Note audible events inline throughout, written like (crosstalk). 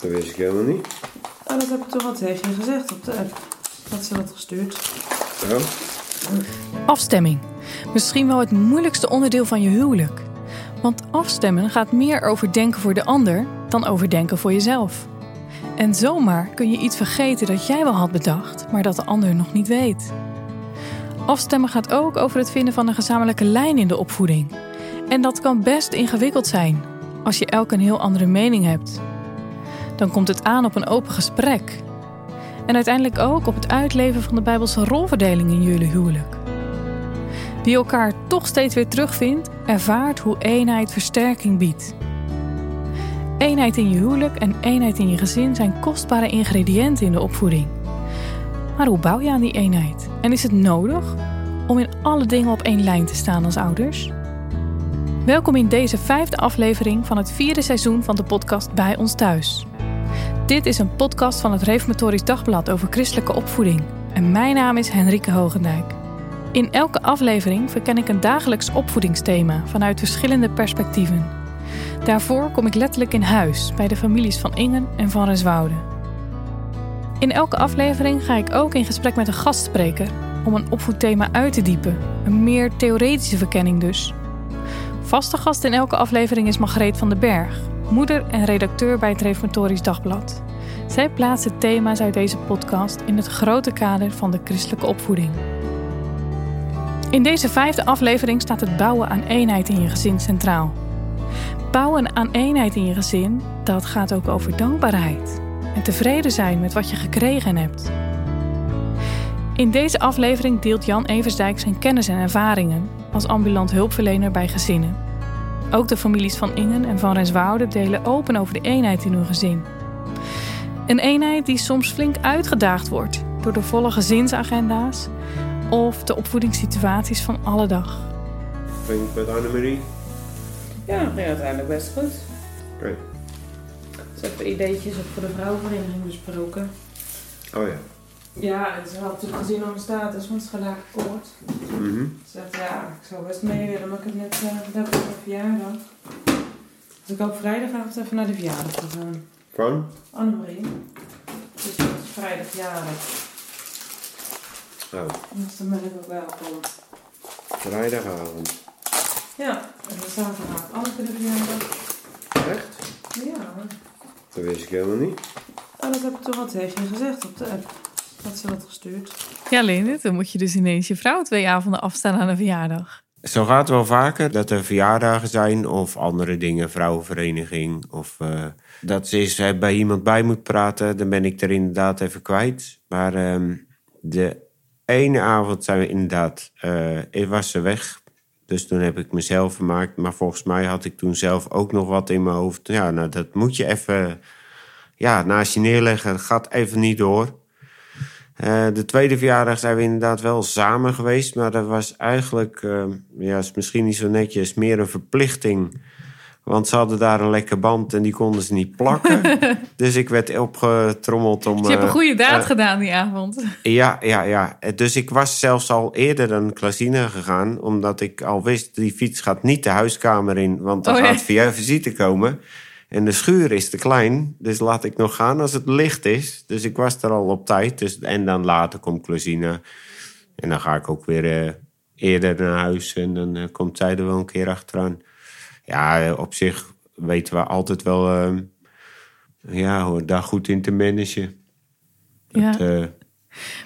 Dat wist ik helemaal niet. Oh, dat heb ik toch al tegen je gezegd op de app. Dat ze dat gestuurd. Oh, Afstemming. Misschien wel het moeilijkste onderdeel van je huwelijk. Want afstemmen gaat meer over denken voor de ander dan over denken voor jezelf. En zomaar kun je iets vergeten dat jij wel had bedacht, maar dat de ander nog niet weet. Afstemmen gaat ook over het vinden van een gezamenlijke lijn in de opvoeding. En dat kan best ingewikkeld zijn als je elk een heel andere mening hebt. Dan komt het aan op een open gesprek. En uiteindelijk ook op het uitleven van de Bijbelse rolverdeling in jullie huwelijk. Wie elkaar toch steeds weer terugvindt, ervaart hoe eenheid versterking biedt. Eenheid in je huwelijk en eenheid in je gezin zijn kostbare ingrediënten in de opvoeding. Maar hoe bouw je aan die eenheid? En is het nodig om in alle dingen op één lijn te staan als ouders? Welkom in deze vijfde aflevering van het vierde seizoen van de podcast Bij ons thuis. Dit is een podcast van het Reformatorisch Dagblad over christelijke opvoeding. En mijn naam is Henrike Hogendijk. In elke aflevering verken ik een dagelijks opvoedingsthema vanuit verschillende perspectieven. Daarvoor kom ik letterlijk in huis bij de families van Ingen en van Reswoude. In elke aflevering ga ik ook in gesprek met een gastspreker om een opvoedthema uit te diepen, een meer theoretische verkenning dus. Vaste gast in elke aflevering is Margreet van den Berg, moeder en redacteur bij het Reformatorisch Dagblad. Zij plaatst de thema's uit deze podcast in het grote kader van de christelijke opvoeding. In deze vijfde aflevering staat het bouwen aan eenheid in je gezin centraal. Bouwen aan eenheid in je gezin, dat gaat ook over dankbaarheid en tevreden zijn met wat je gekregen hebt. In deze aflevering deelt Jan Eversdijk zijn kennis en ervaringen als ambulant hulpverlener bij gezinnen. Ook de families van Ingen en van Renswoude delen open over de eenheid in hun gezin. Een eenheid die soms flink uitgedaagd wordt door de volle gezinsagenda's of de opvoedingssituaties van alle dag. ging het met Annemarie? Ja, dat ging uiteindelijk best goed. Oké. Ze hebben ideetjes ook voor de vrouwenvereniging besproken. Oh ja. Ja, en ze had natuurlijk gezien om status van het gelijk akkoord. Mhm. Ze zegt, ja, ik zou best mee willen, maar ik heb net uh, gedacht op mijn verjaardag. Dus ik hoop vrijdagavond even naar de verjaardag te gaan. Van? Annemarie. Dus dat is vrijdag. Oh, Dus dan ben ik ook welkom. vrijdagavond. Ja, en dan zaterdag Anneke de verjaardag. Echt? Ja. Dat wist ik helemaal niet. Oh, dat heb ik toch al tegen je gezegd op de app. Dat ze dat gestuurd. Ja, Lindert, dan moet je dus ineens je vrouw twee avonden afstaan aan een verjaardag. Zo gaat het wel vaker dat er verjaardagen zijn of andere dingen, vrouwenvereniging. Of uh, dat ze eens uh, bij iemand bij moet praten, dan ben ik er inderdaad even kwijt. Maar uh, de ene avond zijn we inderdaad, uh, was ze weg. Dus toen heb ik mezelf vermaakt. Maar volgens mij had ik toen zelf ook nog wat in mijn hoofd. Ja, nou dat moet je even ja, naast je neerleggen. Het gaat even niet door. Uh, de tweede verjaardag zijn we inderdaad wel samen geweest. Maar dat was eigenlijk, uh, ja, is misschien niet zo netjes, meer een verplichting. Want ze hadden daar een lekker band en die konden ze niet plakken. (laughs) dus ik werd opgetrommeld om. Dus je hebt een goede daad uh, gedaan die avond. Ja, ja, ja. Dus ik was zelfs al eerder dan Klasine gegaan. Omdat ik al wist, die fiets gaat niet de huiskamer in. Want er oh, gaat via visite komen. En de schuur is te klein, dus laat ik nog gaan als het licht is. Dus ik was er al op tijd. Dus, en dan later komt Closina. En dan ga ik ook weer uh, eerder naar huis. En dan uh, komt zij er wel een keer achteraan. Ja, op zich weten we altijd wel... Uh, ja, daar goed in te managen. Ja. Dat,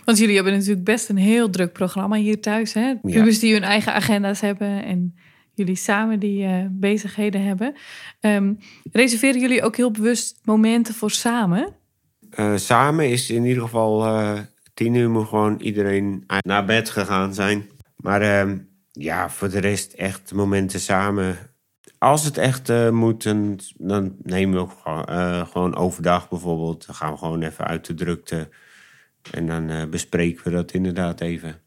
Want jullie hebben natuurlijk best een heel druk programma hier thuis. Hè? Pubers die hun eigen agenda's hebben en jullie samen die uh, bezigheden hebben. Um, reserveren jullie ook heel bewust momenten voor samen? Uh, samen is in ieder geval uh, tien uur moet gewoon iedereen naar bed gegaan zijn. Maar uh, ja, voor de rest echt momenten samen. Als het echt moet, dan, nemen we ook gewoon, overdag bijvoorbeeld. Dan gaan we gewoon even uit de drukte. En dan bespreken we dat inderdaad even.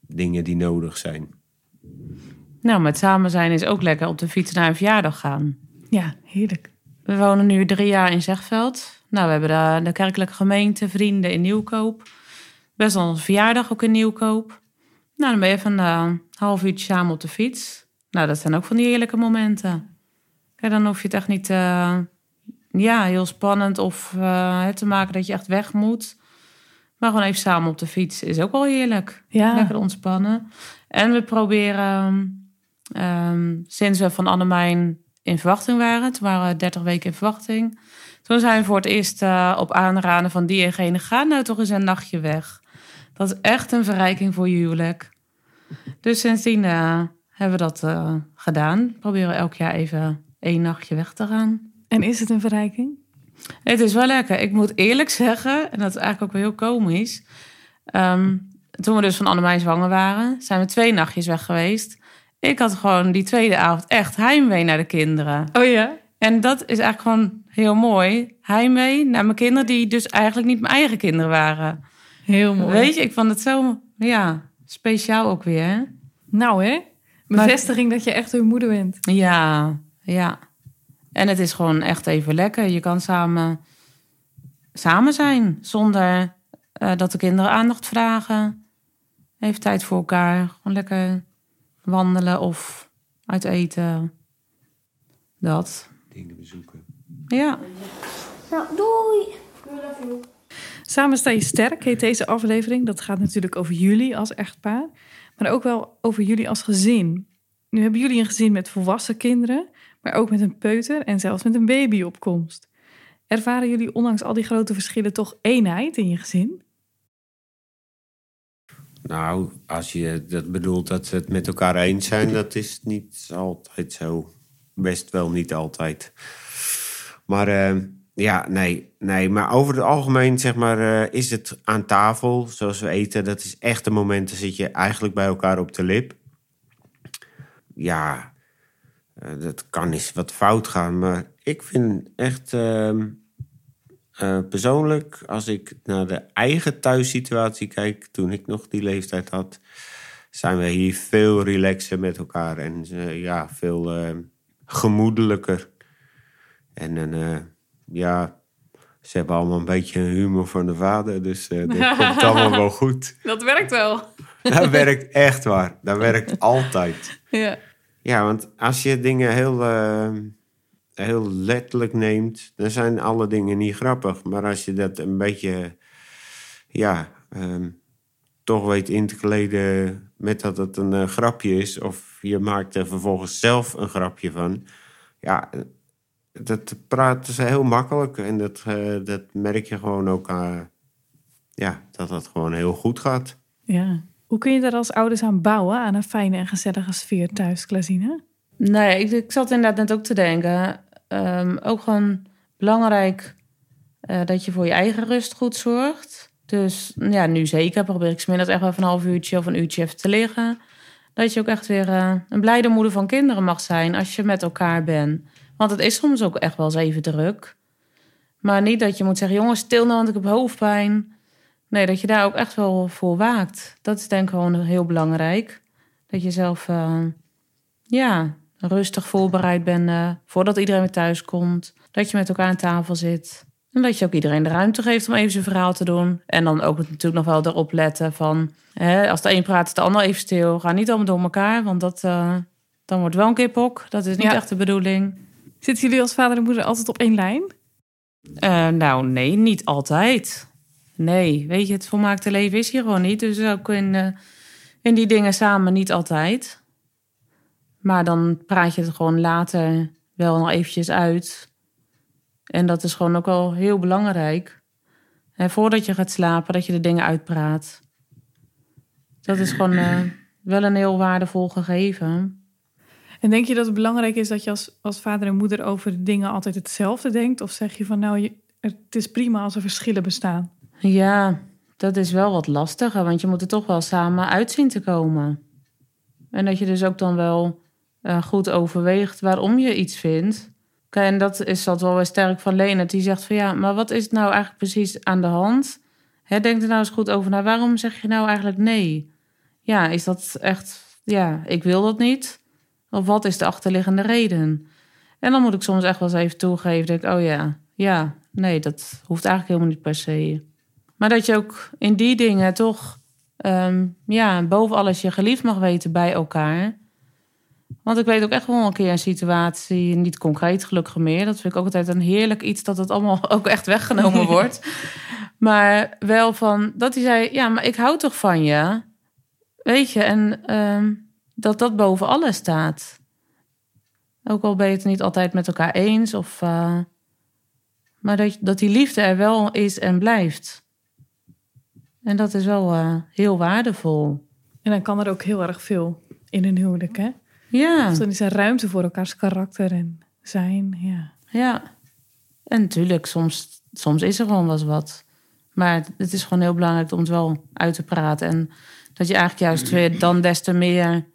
Dingen die nodig zijn. Nou, met samen zijn is ook lekker op de fiets naar een verjaardag gaan. Ja, heerlijk. We wonen nu drie jaar in Zegveld. Nou, we hebben de, de kerkelijke gemeente, vrienden in Nieuwkoop. Best wel een verjaardag ook in Nieuwkoop. Nou, dan ben je even een half uurtje samen op de fiets. Nou, dat zijn ook van die heerlijke momenten. Kijk, dan hoef je het echt niet uh, ja, heel spannend of eh, te maken dat je echt weg moet. Maar gewoon even samen op de fiets is ook wel heerlijk. Ja. Lekker ontspannen. En we proberen, ehm, sinds we van Annemijn in verwachting waren, toen waren we 30 weken in verwachting. Toen zijn we voor het eerst eh, op aanraden van die en gene, ga nou toch eens een nachtje weg. Dat is echt een verrijking voor je huwelijk. Dus sindsdien eh, hebben we dat eh, gedaan. Proberen elk jaar even één nachtje weg te gaan. En is het een verrijking? Het is wel lekker. Ik moet eerlijk zeggen, en dat is eigenlijk ook wel heel komisch. Ehm, toen we dus van Annemijn zwanger waren, zijn we twee nachtjes weg geweest. Ik had gewoon die tweede avond echt heimwee naar de kinderen. Oh ja? En dat is eigenlijk gewoon heel mooi. Heimwee naar mijn kinderen, die dus eigenlijk niet mijn eigen kinderen waren. Heel mooi. Weet je, ik vond het zo, ja, speciaal ook weer. Hè? Nou hè? Bevestiging dat je echt hun moeder bent. Ja, ja. En het is gewoon echt even lekker. Je kan samen, samen zijn zonder eh, dat de kinderen aandacht vragen. Even tijd voor elkaar. Gewoon lekker wandelen of uit eten. Dat. Dingen bezoeken. Ja. Nou, doei. Samen sta je sterk heet deze aflevering. Dat gaat natuurlijk over jullie als echtpaar. Maar ook wel over jullie als gezin. Nu hebben jullie een gezin met volwassen kinderen. Maar ook met een peuter en zelfs met een baby op komst. Ervaren jullie ondanks al die grote verschillen toch eenheid in je gezin? Nou, als je dat bedoelt dat ze het met elkaar eens zijn, dat is niet altijd zo. Best wel niet altijd. Maar eh, ja, nee, nee. Maar over het algemeen, zeg maar, eh, is het aan tafel, zoals we eten, dat is echt een moment, dan zit je eigenlijk bij elkaar op de lip. Ja, eh, dat kan eens wat fout gaan, maar ik vind echt eh, persoonlijk, als ik naar de eigen thuissituatie kijk, toen ik nog die leeftijd had, zijn we hier veel relaxer met elkaar en eh, ja, veel eh, gemoedelijker. En ja, ze hebben allemaal een beetje humor van de vader, dus dat (laughs) komt allemaal wel goed. Dat werkt wel. Dat werkt echt waar, dat werkt (laughs) altijd. Ja. Ja, want als je dingen heel, heel letterlijk neemt, dan zijn alle dingen niet grappig. Maar als je dat een beetje, ja, ehm, toch weet in te kleden met dat het een eh, grapje is, of je maakt er vervolgens zelf een grapje van, ja, dat praten ze heel makkelijk en dat, eh, dat merk je gewoon ook aan, ja, dat dat gewoon heel goed gaat. ja. Hoe kun je daar als ouders aan bouwen, aan een fijne en gezellige sfeer thuis, Klasine? Nee, ik, ik zat inderdaad net ook te denken. Ehm, ook gewoon belangrijk eh, dat je voor je eigen rust goed zorgt. Dus ja, nu zeker probeer ik 's middags echt wel van een half uurtje of een uurtje even te liggen. Dat je ook echt weer eh, een blijde moeder van kinderen mag zijn als je met elkaar bent. Want het is soms ook echt wel eens even druk. Maar niet dat je moet zeggen, jongens, stil nou, want ik heb hoofdpijn. Nee, dat je daar ook echt wel voor waakt. Dat is denk ik gewoon heel belangrijk. Dat je zelf, eh, ja, rustig voorbereid bent eh, voordat iedereen weer thuis komt. Dat je met elkaar aan tafel zit. En dat je ook iedereen de ruimte geeft om even zijn verhaal te doen. En dan ook natuurlijk nog wel erop letten van... Hè, als de een praat, is de ander even stil. Ga niet allemaal door elkaar, want dat, eh, dan wordt wel een keer pok. Dat is niet Ja. echt de bedoeling. Zitten jullie als vader en moeder altijd op één lijn? Eh, nou, nee, niet altijd. Nee, weet je, het volmaakte leven is hier gewoon niet. Dus ook in, in die dingen samen niet altijd. Maar dan praat je het gewoon later wel nog eventjes uit. En dat is gewoon ook wel heel belangrijk. En voordat je gaat slapen, dat je de dingen uitpraat. Dat is gewoon eh, wel een heel waardevol gegeven. En denk je dat het belangrijk is dat je als, als vader en moeder over de dingen altijd hetzelfde denkt? Of zeg je van nou, je, het is prima als er verschillen bestaan? Ja, dat is wel wat lastiger, want je moet er toch wel samen uit zien te komen. En dat je dus ook dan wel eh, goed overweegt waarom je iets vindt. En dat is dat wel weer sterk van Lena, die zegt van ja, maar wat is het nou eigenlijk precies aan de hand? Hè, denk er nou eens goed over na. Waarom zeg je nou eigenlijk nee? Ja, is dat echt, ja, ik wil dat niet? Of wat is de achterliggende reden? En dan moet ik soms echt wel eens even toegeven. Denk, oh ja, ja, nee, dat hoeft eigenlijk helemaal niet per se. Maar dat je ook in die dingen toch, ehm, ja, boven alles je geliefd mag weten bij elkaar. Want ik weet ook echt wel een keer een situatie, niet concreet gelukkig meer. Dat vind ik ook altijd een heerlijk iets dat het allemaal (laughs) ook echt weggenomen (laughs) wordt. Maar wel van dat hij zei: Ja, maar ik hou toch van je. Weet je, en ehm, dat dat boven alles staat. Ook al ben je het niet altijd met elkaar eens. Of, uh, maar dat, dat die liefde er wel is en blijft. En dat is wel uh, heel waardevol. En dan kan er ook heel erg veel in een huwelijk, hè? Ja. Of dan is er ruimte voor elkaars karakter en zijn, ja. Ja. En natuurlijk, soms, soms is er gewoon wel eens wat. Maar het is gewoon heel belangrijk om het wel uit te praten. En dat je eigenlijk juist weer dan des te meer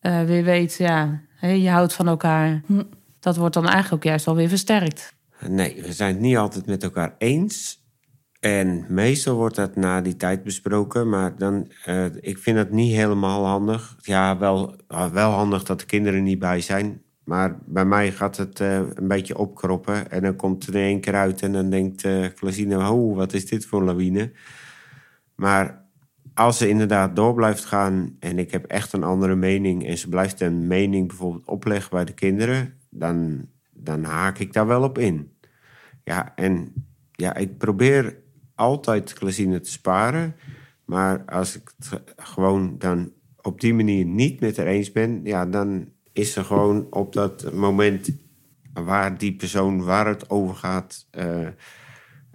uh, weer weet, ja, je houdt van elkaar. Hm. Dat wordt dan eigenlijk ook juist alweer versterkt. Nee, we zijn het niet altijd met elkaar eens. En meestal wordt dat na die tijd besproken, maar dan, uh, ik vind het niet helemaal handig. Ja, wel, wel handig dat de kinderen niet bij zijn. Maar bij mij gaat het uh, een beetje opkroppen. En dan komt er één keer uit en dan denkt uh, Klasine... oh, wat is dit voor lawine? Maar als ze inderdaad door blijft gaan... en ik heb echt een andere mening... en ze blijft een mening bijvoorbeeld opleggen bij de kinderen... dan, dan haak ik daar wel op in. Ja, en ja, ik probeer altijd Klasine te sparen... maar als ik het gewoon dan op die manier niet met haar eens ben... ja, dan is er gewoon op dat moment waar die persoon waar het over gaat uh,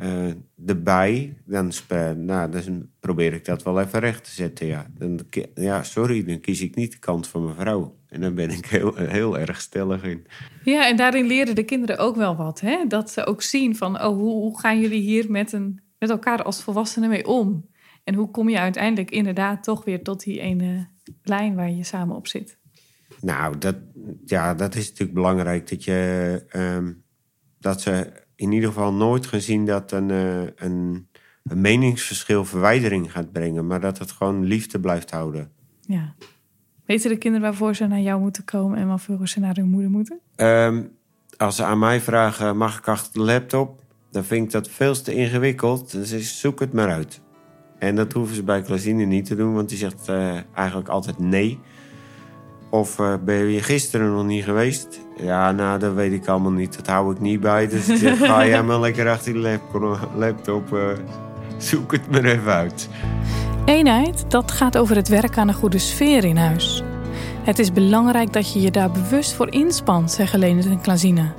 uh, erbij, dan, nou, dan probeer ik dat wel even recht te zetten. Ja. Dan, ja, sorry, dan kies ik niet de kant van mijn vrouw. En dan ben ik heel, heel erg stellig in. Ja, en daarin leren de kinderen ook wel wat. Hè? Dat ze ook zien van, oh, hoe gaan jullie hier met, een, met elkaar als volwassenen mee om? En hoe kom je uiteindelijk inderdaad toch weer tot die ene lijn waar je samen op zit? Nou, dat, ja, dat is natuurlijk belangrijk. Dat, je, um, dat ze in ieder geval nooit gaan zien dat een, uh, een, een, meningsverschil verwijdering gaat brengen. Maar dat het gewoon liefde blijft houden. Ja. Weten de kinderen waarvoor ze naar jou moeten komen en waarvoor ze naar hun moeder moeten? Um, als ze aan mij vragen, mag ik achter de laptop? Dan vind ik dat veel te ingewikkeld. Dus zoek het maar uit. En dat hoeven ze bij Klasine niet te doen, want die zegt uh, eigenlijk altijd nee. Of uh, ben je gisteren nog niet geweest? Ja, nou, dat weet ik allemaal niet. Dat hou ik niet bij. Dus ik zeg, ga jij maar lekker achter de laptop. Uh, zoek het maar even uit. Eenheid, dat gaat over het werk aan een goede sfeer in huis. Het is belangrijk dat je je daar bewust voor inspant, zeggen Leonard en Klazina.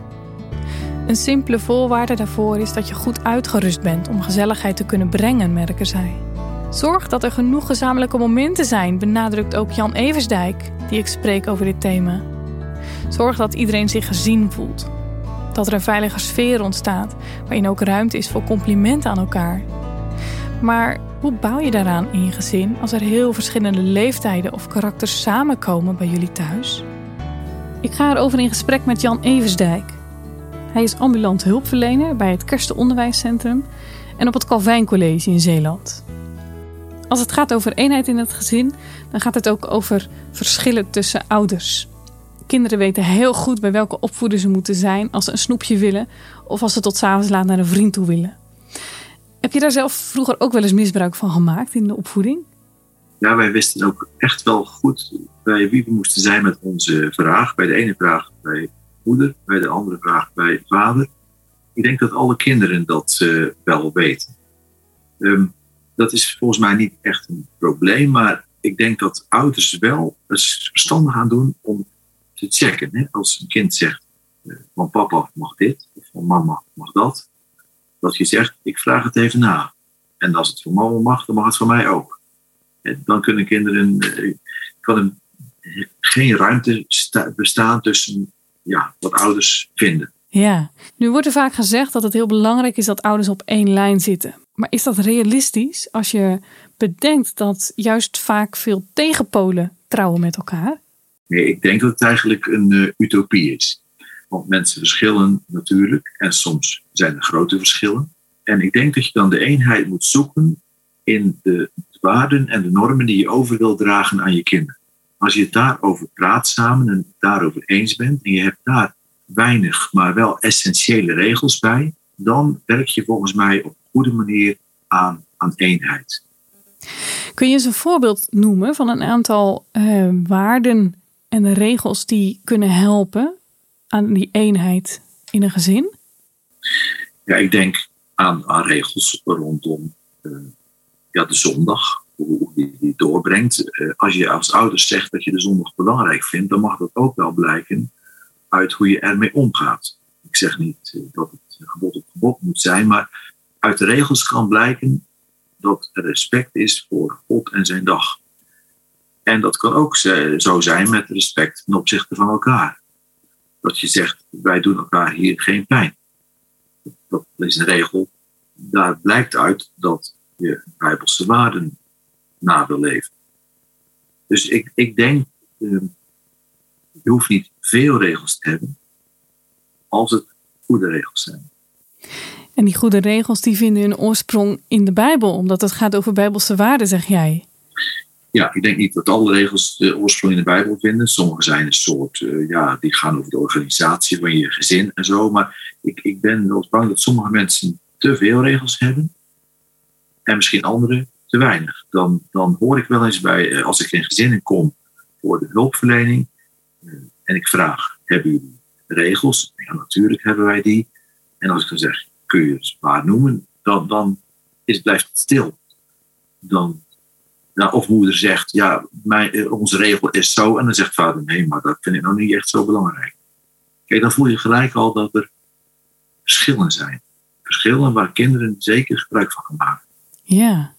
Een simpele voorwaarde daarvoor is dat je goed uitgerust bent om gezelligheid te kunnen brengen, merken zij. Zorg dat er genoeg gezamenlijke momenten zijn, benadrukt ook Jan Eversdijk, die ik spreek over dit thema. Zorg dat iedereen zich gezien voelt. Dat er een veilige sfeer ontstaat, waarin ook ruimte is voor complimenten aan elkaar. Maar hoe bouw je daaraan in je gezin als er heel verschillende leeftijden of karakters samenkomen bij jullie thuis? Ik ga erover in gesprek met Jan Eversdijk. Hij is ambulant hulpverlener bij het Kersten Onderwijscentrum en op het Calvijn College in Zeeland. Als het gaat over eenheid in het gezin, dan gaat het ook over verschillen tussen ouders. Kinderen weten heel goed bij welke opvoeder ze moeten zijn als ze een snoepje willen of als ze tot s'avonds laat naar een vriend toe willen. Heb je daar zelf vroeger ook wel eens misbruik van gemaakt in de opvoeding? Ja, wij wisten ook echt wel goed bij wie we moesten zijn met onze vraag. Bij de ene vraag bij bij de andere vraag bij vader. Ik denk dat alle kinderen dat uh, wel weten. Um, dat is volgens mij niet echt een probleem, maar ik denk dat ouders wel verstandig gaan doen om te checken. Hè? Als een kind zegt, van papa mag dit, of van mama mag dat, dat je zegt, ik vraag het even na. En als het van mama mag, dan mag het van mij ook. En dan kunnen kinderen, kan er geen ruimte bestaan tussen ja, wat ouders vinden. Ja, nu wordt er vaak gezegd dat het heel belangrijk is dat ouders op één lijn zitten. Maar is dat realistisch als je bedenkt dat juist vaak veel tegenpolen trouwen met elkaar? Nee, ik denk dat het eigenlijk een uh, utopie is. Want mensen verschillen natuurlijk en soms zijn er grote verschillen. En ik denk dat je dan de eenheid moet zoeken in de waarden en de normen die je over wil dragen aan je kinderen. Als je het daarover praat samen en het daarover eens bent en je hebt daar weinig, maar wel essentiële regels bij, dan werk je volgens mij op een goede manier aan, aan eenheid. Kun je eens een voorbeeld noemen van een aantal uh, waarden en regels die kunnen helpen aan die eenheid in een gezin? Ja, ik denk aan, aan regels rondom uh, ja, de zondag, hoe je die doorbrengt. Uh, als je als ouders zegt dat je de zondag belangrijk vindt, dan mag dat ook wel blijken uit hoe je ermee omgaat. Ik zeg niet uh, dat het gebod op gebod moet zijn, maar uit de regels kan blijken dat er respect is voor God en zijn dag. En dat kan ook zo zijn met respect ten opzichte van elkaar. Dat je zegt, wij doen elkaar hier geen pijn. Dat is een regel. Daar blijkt uit dat je bijbelse waarden na wil leven. Dus ik, ik denk, uh, je hoeft niet veel regels te hebben, als het goede regels zijn. En die goede regels die vinden hun oorsprong in de Bijbel, omdat het gaat over bijbelse waarden, zeg jij. Ja, ik denk niet dat alle regels de oorsprong in de Bijbel vinden. Sommige zijn een soort, uh, ja, die gaan over de organisatie van je gezin en zo. Maar ik, ik ben wel bang dat sommige mensen te veel regels hebben en misschien anderen te weinig. Dan, dan hoor ik wel eens bij, uh, als ik in gezinnen kom voor de hulpverlening uh, en ik vraag, hebben jullie regels? Ja, natuurlijk hebben wij die. En als ik dan zeg, kun je het maar noemen, dan, dan is, blijft het stil. Dan, nou, of moeder zegt, ja, mijn, onze regel is zo. En dan zegt vader, nee, maar dat vind ik nog niet echt zo belangrijk. Kijk, dan voel je gelijk al dat er verschillen zijn. Verschillen waar kinderen zeker gebruik van gaan maken. Ja.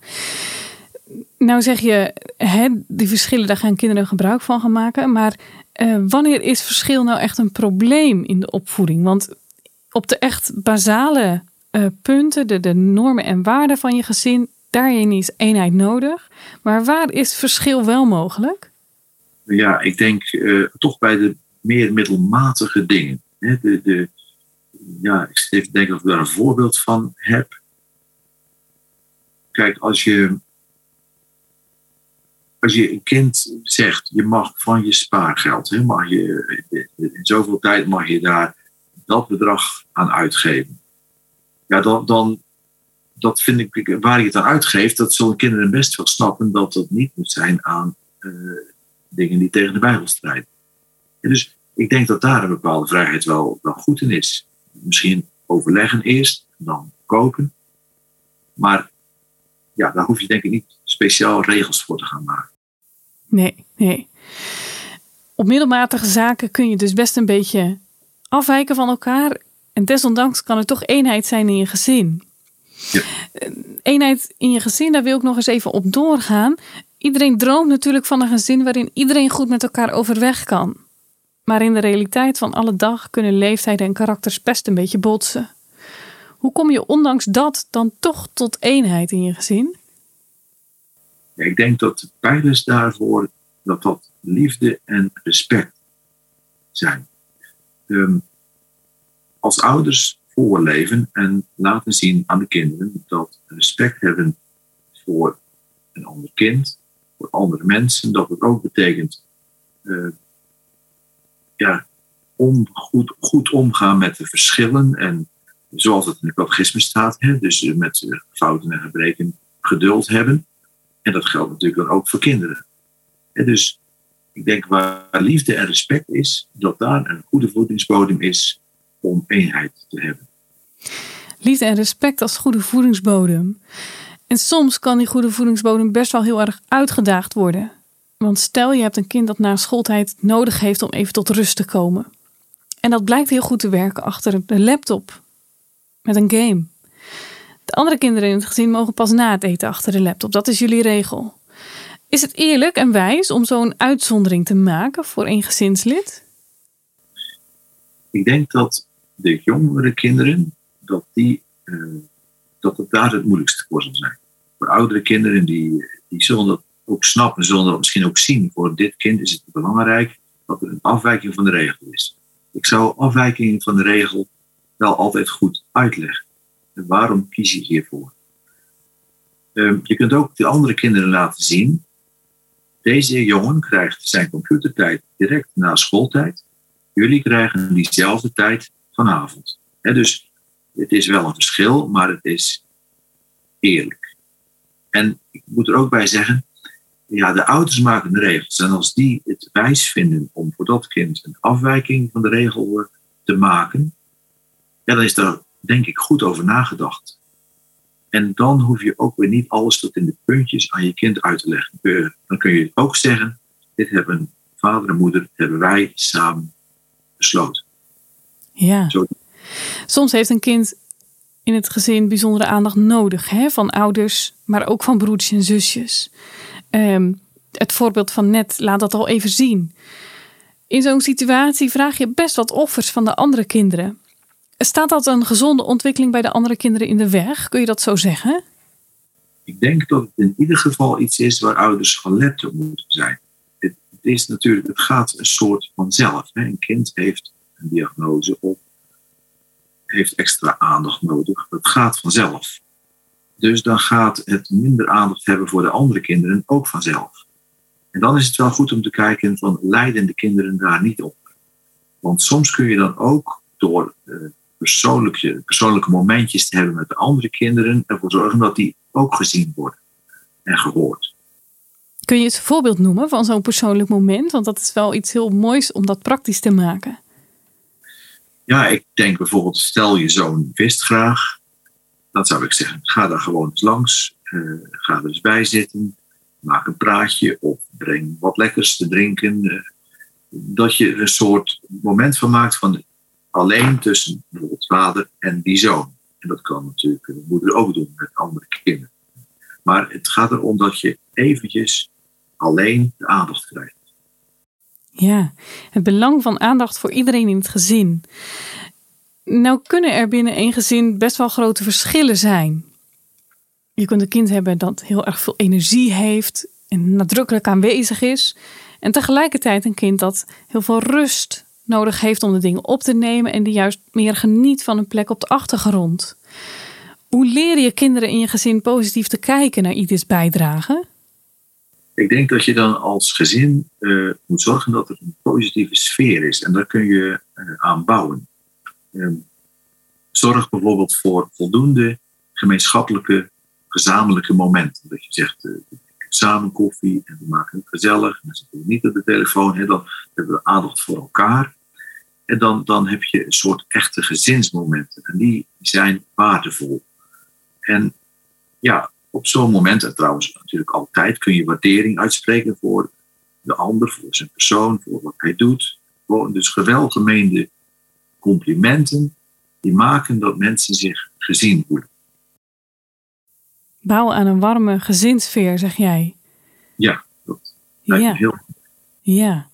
Nou zeg je, hè, die verschillen, daar gaan kinderen gebruik van gaan maken. Maar uh, wanneer is verschil nou echt een probleem in de opvoeding? Want op de echt basale uh, punten, de, de normen en waarden van je gezin, daarin is eenheid nodig. Maar waar is verschil wel mogelijk? Ja, ik denk uh, toch bij de meer middelmatige dingen. Hè? De, de, ja, ik even denken ik daar een voorbeeld van heb. Kijk, als je, als je een kind zegt, je mag van je spaargeld, hè, mag je, in zoveel tijd mag je daar dat bedrag aan uitgeven. Ja, dan, dan dat vind ik, waar je het aan uitgeeft, dat zullen kinderen best wel snappen dat dat niet moet zijn aan uh, dingen die tegen de Bijbel strijden. En dus ik denk dat daar een bepaalde vrijheid wel, wel goed in is. Misschien overleggen eerst, dan kopen. Maar ja, daar hoef je denk ik niet speciaal regels voor te gaan maken. Nee, nee. Op middelmatige zaken kun je dus best een beetje afwijken van elkaar. En desondanks kan er toch eenheid zijn in je gezin. Ja. Eenheid in je gezin, daar wil ik nog eens even op doorgaan. Iedereen droomt natuurlijk van een gezin waarin iedereen goed met elkaar overweg kan. Maar in de realiteit van alle dag kunnen leeftijden en karakters best een beetje botsen. Hoe kom je ondanks dat dan toch tot eenheid in je gezin? Ik denk dat de pijlers daarvoor dat dat liefde en respect zijn. Um, als ouders voorleven en laten zien aan de kinderen dat respect hebben voor een ander kind, voor andere mensen, dat het ook betekent uh, ja, om, goed, goed omgaan met de verschillen en zoals het in de catechisme staat, hè, dus met fouten en gebreken geduld hebben. En dat geldt natuurlijk dan ook voor kinderen. En dus ik denk waar liefde en respect is, dat daar een goede voedingsbodem is om eenheid te hebben. Liefde en respect als goede voedingsbodem. En soms kan die goede voedingsbodem best wel heel erg uitgedaagd worden. Want stel je hebt een kind dat na schooltijd nodig heeft om even tot rust te komen. En dat blijkt heel goed te werken achter de laptop met een game. De andere kinderen in het gezin mogen pas na het eten achter de laptop. Dat is jullie regel. Is het eerlijk en wijs om zo'n uitzondering te maken voor één gezinslid? Ik denk dat de jongere kinderen, dat, die, uh, dat het daar het moeilijkste voor zal zijn. Voor oudere kinderen, die, die zullen dat ook snappen, zullen dat misschien ook zien. Voor dit kind is het belangrijk dat er een afwijking van de regel is. Ik zou afwijking van de regel wel altijd goed uitleggen. En waarom kies je hiervoor? Um, je kunt ook de andere kinderen laten zien. Deze jongen krijgt zijn computertijd direct na schooltijd. Jullie krijgen diezelfde tijd vanavond. Dus het is wel een verschil, maar het is eerlijk. En ik moet er ook bij zeggen, ja, de ouders maken de regels. En als die het wijs vinden om voor dat kind een afwijking van de regel te maken, ja, dan is daar denk ik goed over nagedacht. En dan hoef je ook weer niet alles tot in de puntjes aan je kind uit te leggen. Dan kun je ook zeggen, dit hebben vader en moeder, hebben wij samen besloten. Ja. Soms heeft een kind in het gezin bijzondere aandacht nodig. Hè? Van ouders, maar ook van broertjes en zusjes. Ehm, het voorbeeld van net laat dat al even zien. In zo'n situatie vraag je best wat offers van de andere kinderen. Staat dat een gezonde ontwikkeling bij de andere kinderen in de weg? Kun je dat zo zeggen? Ik denk dat het in ieder geval iets is waar ouders gelet op moeten zijn. Het, is natuurlijk, het gaat een soort vanzelf. Hè? Een kind heeft een diagnose of heeft extra aandacht nodig. Dat gaat vanzelf. Dus dan gaat het minder aandacht hebben voor de andere kinderen ook vanzelf. En dan is het wel goed om te kijken van lijden de kinderen daar niet op. Want soms kun je dan ook door uh, persoonlijke, persoonlijke momentjes te hebben met de andere kinderen ervoor zorgen dat die ook gezien worden en gehoord. Kun je eens een voorbeeld noemen van zo'n persoonlijk moment? Want dat is wel iets heel moois om dat praktisch te maken. Ja, ik denk bijvoorbeeld, stel je zoon wist graag. Dan zou ik zeggen, ga daar gewoon eens langs. Uh, ga er eens bij zitten. Maak een praatje of breng wat lekkers te drinken. Uh, dat je een soort moment van maakt van alleen tussen bijvoorbeeld vader en die zoon. En dat kan natuurlijk de moeder ook doen met andere kinderen. Maar het gaat erom dat je eventjes alleen de aandacht krijgt. Ja, het belang van aandacht voor iedereen in het gezin. Nou kunnen er binnen één gezin best wel grote verschillen zijn. Je kunt een kind hebben dat heel erg veel energie heeft en nadrukkelijk aanwezig is. En tegelijkertijd een kind dat heel veel rust nodig heeft om de dingen op te nemen en die juist meer geniet van een plek op de achtergrond. Hoe leer je kinderen in je gezin positief te kijken naar ieders bijdrage? Ik denk dat je dan als gezin uh, moet zorgen dat er een positieve sfeer is. En daar kun je uh, aan bouwen. Uh, zorg bijvoorbeeld voor voldoende gemeenschappelijke, gezamenlijke momenten. Dat je zegt, uh, samen koffie en we maken het gezellig. En dan zitten we niet op de telefoon. Hè, dan hebben we aandacht voor elkaar. En dan, dan heb je een soort echte gezinsmomenten. En die zijn waardevol. En ja, op zo'n moment, en trouwens natuurlijk altijd, kun je waardering uitspreken voor de ander, voor zijn persoon, voor wat hij doet. Gewoon dus gewelgemeende complimenten die maken dat mensen zich gezien voelen. Bouw aan een warme gezinssfeer, zeg jij. Ja, dat lijkt ja. me heel Ja.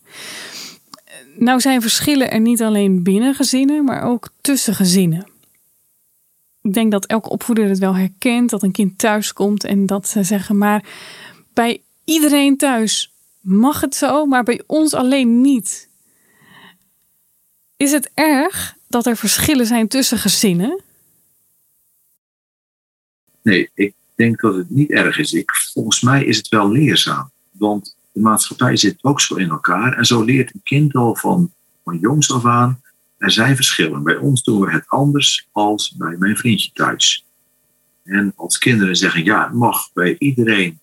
Nou zijn verschillen er niet alleen binnen gezinnen, maar ook tussen gezinnen ik denk dat elke opvoeder het wel herkent dat een kind thuis komt en dat ze zeggen, maar bij iedereen thuis mag het zo, maar bij ons alleen niet. Is het erg dat er verschillen zijn tussen gezinnen? Nee, ik denk dat het niet erg is. Ik, volgens mij is het wel leerzaam. Want de maatschappij zit ook zo in elkaar. En zo leert een kind al van, van jongs af aan er zijn verschillen. Bij ons doen we het anders als bij mijn vriendje thuis. En als kinderen zeggen, ja, het mag bij iedereen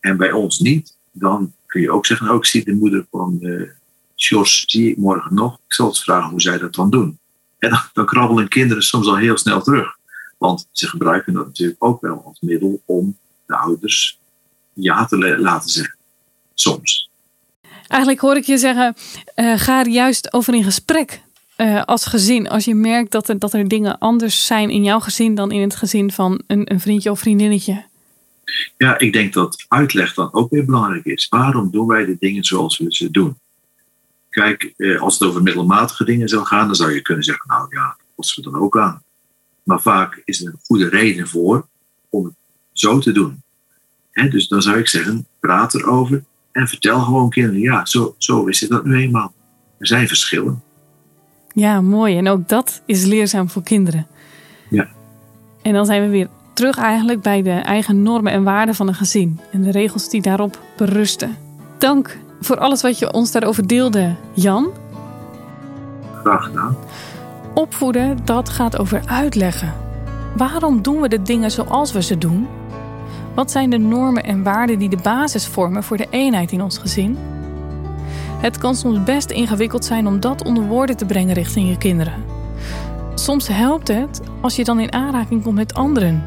en bij ons niet, dan kun je ook zeggen, ook oh, zie de moeder van uh, zie ik morgen nog. Ik zal eens vragen hoe zij dat dan doen. En dan, dan krabbelen kinderen soms al heel snel terug. Want ze gebruiken dat natuurlijk ook wel als middel om de ouders ja te laten zeggen. Soms. Eigenlijk hoor ik je zeggen, uh, ga er juist over in gesprek uh, als gezin. Als je merkt dat er, dat er dingen anders zijn in jouw gezin dan in het gezin van een, een vriendje of vriendinnetje. Ja, ik denk dat uitleg dan ook weer belangrijk is. Waarom doen wij de dingen zoals we ze doen? Kijk, eh, als het over middelmatige dingen zou gaan, dan zou je kunnen zeggen, nou ja, dat we dan ook aan. Maar vaak is er een goede reden voor om het zo te doen. dus dan zou ik zeggen, praat erover en vertel gewoon kinderen, ja, zo, zo is het dat nu eenmaal. Er zijn verschillen. Ja, mooi. En ook dat is leerzaam voor kinderen. Ja. En dan zijn we weer terug eigenlijk bij de eigen normen en waarden van een gezin. En de regels die daarop berusten. Dank voor alles wat je ons daarover deelde, Jan. Graag gedaan. Opvoeden, dat gaat over uitleggen. Waarom doen we de dingen zoals we ze doen? Wat zijn de normen en waarden die de basis vormen voor de eenheid in ons gezin? Het kan soms best ingewikkeld zijn om dat onder woorden te brengen richting je kinderen. Soms helpt het als je dan in aanraking komt met anderen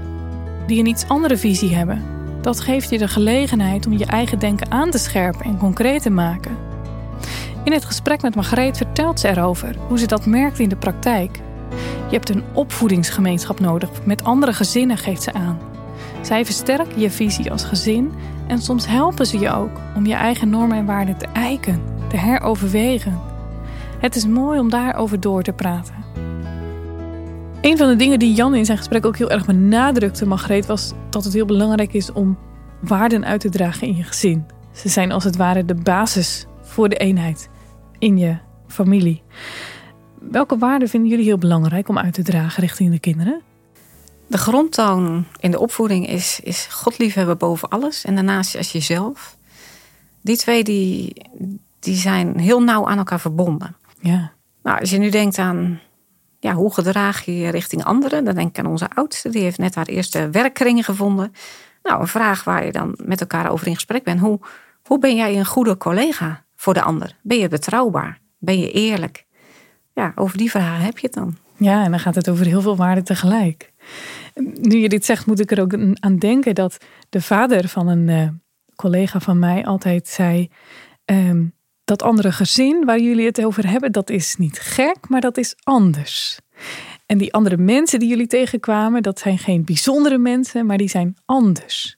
die een iets andere visie hebben. Dat geeft je de gelegenheid om je eigen denken aan te scherpen en concreet te maken. In het gesprek met Margreet vertelt ze erover hoe ze dat merkt in de praktijk. Je hebt een opvoedingsgemeenschap nodig. Met andere gezinnen geeft ze aan. Zij versterken je visie als gezin en soms helpen ze je ook om je eigen normen en waarden te eiken, te heroverwegen. Het is mooi om daarover door te praten. Een van de dingen die Jan in zijn gesprek ook heel erg benadrukte, Margreet, was dat het heel belangrijk is om waarden uit te dragen in je gezin. Ze zijn als het ware de basis voor de eenheid in je familie. Welke waarden vinden jullie heel belangrijk om uit te dragen richting de kinderen? De grondtoon in de opvoeding is, is God liefhebben boven alles. En daarnaast als jezelf. Die twee die, die zijn heel nauw aan elkaar verbonden. Ja. Nou, als je nu denkt aan ja, hoe gedraag je je richting anderen, dan denk ik aan onze oudste. Die heeft net haar eerste werkkring gevonden. Nou, een vraag waar je dan met elkaar over in gesprek bent. Hoe, hoe ben jij een goede collega voor de ander? Ben je betrouwbaar? Ben je eerlijk? Ja, over die vragen heb je het dan. Ja, en dan gaat het over heel veel waarden tegelijk. Nu je dit zegt, moet ik er ook aan denken dat de vader van een uh, collega van mij altijd zei: um, dat andere gezin waar jullie het over hebben, dat is niet gek, maar dat is anders. En die andere mensen die jullie tegenkwamen, dat zijn geen bijzondere mensen, maar die zijn anders.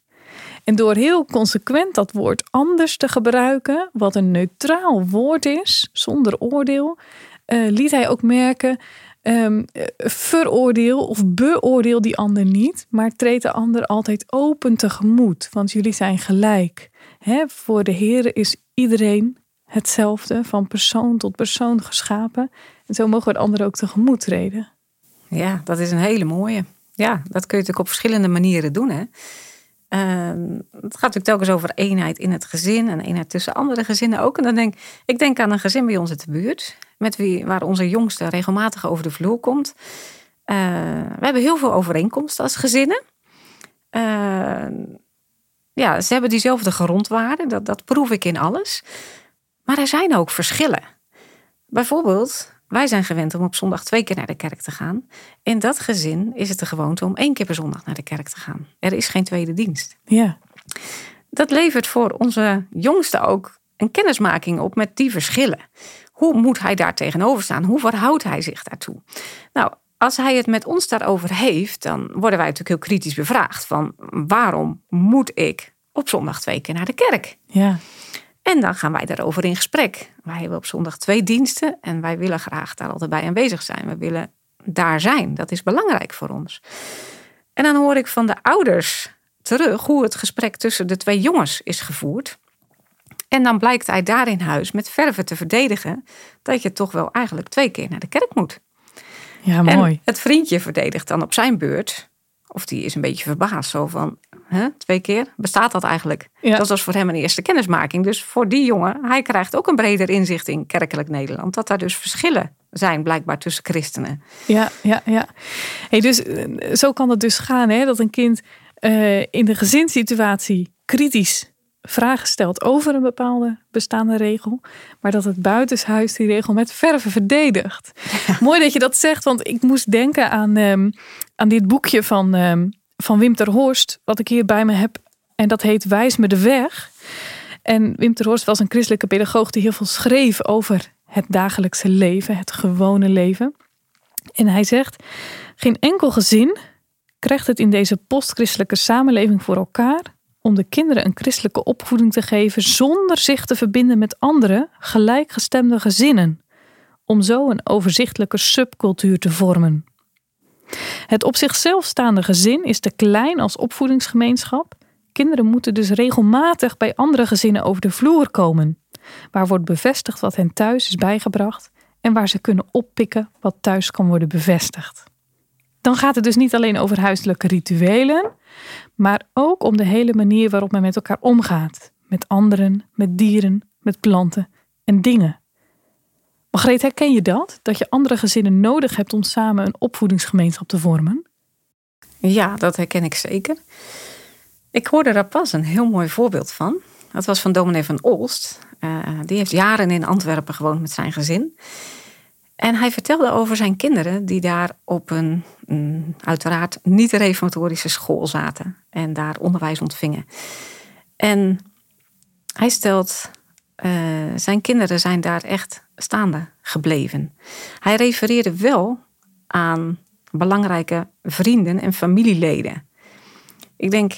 En door heel consequent dat woord anders te gebruiken, wat een neutraal woord is, zonder oordeel, uh, liet hij ook merken: um, veroordeel of beoordeel die ander niet, maar treed de ander altijd open tegemoet, want jullie zijn gelijk. Voor de Heer is iedereen hetzelfde, van persoon tot persoon geschapen. En zo mogen we de ander ook tegemoet treden. Ja, dat is een hele mooie. Ja, dat kun je natuurlijk op verschillende manieren doen. Hè? Uh, het gaat natuurlijk telkens over eenheid in het gezin en eenheid tussen andere gezinnen ook. En dan denk ik denk aan een gezin bij ons in de buurt, met wie, waar onze jongste regelmatig over de vloer komt. Uh, we hebben heel veel overeenkomsten als gezinnen. Uh, ja, ze hebben diezelfde grondwaarden, dat, dat proef ik in alles. Maar er zijn ook verschillen. Bijvoorbeeld, wij zijn gewend om op zondag twee keer naar de kerk te gaan. In dat gezin is het de gewoonte om één keer per zondag naar de kerk te gaan. Er is geen tweede dienst. Ja. Dat levert voor onze jongste ook een kennismaking op met die verschillen. Hoe moet hij daar tegenover staan? Hoe verhoudt hij zich daartoe? Nou, als hij het met ons daarover heeft, dan worden wij natuurlijk heel kritisch bevraagd van waarom moet ik op zondag twee keer naar de kerk? Ja. En dan gaan wij daarover in gesprek. Wij hebben op zondag twee diensten en wij willen graag daar altijd bij aanwezig zijn. We willen daar zijn. Dat is belangrijk voor ons. En dan hoor ik van de ouders terug hoe het gesprek tussen de twee jongens is gevoerd. En dan blijkt hij daar in huis met verven te verdedigen dat je toch wel eigenlijk twee keer naar de kerk moet. Ja, mooi. En het vriendje verdedigt dan op zijn beurt, of die is een beetje verbaasd, zo van Hè? Twee keer. Bestaat dat eigenlijk? Dat was voor hem een eerste kennismaking. Dus voor die jongen, hij krijgt ook een breder inzicht in kerkelijk Nederland. Dat daar dus verschillen zijn blijkbaar tussen christenen. Ja, ja, ja. Hey, dus eh, zo kan het dus gaan, hè? dat een kind uh, in de gezinssituatie kritisch vragen stelt over een bepaalde bestaande regel, maar dat het buitenshuis die regel met verven verdedigt. Mooi dat je dat zegt, want ik moest denken aan, um, aan dit boekje van um, van Wim ter Horst, wat ik hier bij me heb. En dat heet Wijs me de weg. En Wim ter Horst was een christelijke pedagoog die heel veel schreef over het dagelijkse leven, het gewone leven. En hij zegt: Geen enkel gezin krijgt het in deze postchristelijke samenleving voor elkaar om de kinderen een christelijke opvoeding te geven zonder zich te verbinden met andere gelijkgestemde gezinnen, om zo een overzichtelijke subcultuur te vormen. Het op zichzelf staande gezin is te klein als opvoedingsgemeenschap. Kinderen moeten dus regelmatig bij andere gezinnen over de vloer komen, waar wordt bevestigd wat hen thuis is bijgebracht en waar ze kunnen oppikken wat thuis kan worden bevestigd. Dan gaat het dus niet alleen over huiselijke rituelen, maar ook om de hele manier waarop men met elkaar omgaat. Met anderen, met dieren, met planten en dingen. Margreet, herken je dat? Dat je andere gezinnen nodig hebt om samen een opvoedingsgemeenschap te vormen? Ja, dat herken ik zeker. Ik hoorde daar pas een heel mooi voorbeeld van. Dat was van dominee van Olst. Uh, die heeft jaren in Antwerpen gewoond met zijn gezin. En hij vertelde over zijn kinderen die daar op een, uiteraard niet reformatorische school zaten en daar onderwijs ontvingen. En hij stelt, uh, zijn kinderen zijn daar echt staande gebleven. Hij refereerde wel aan belangrijke vrienden en familieleden. Ik denk,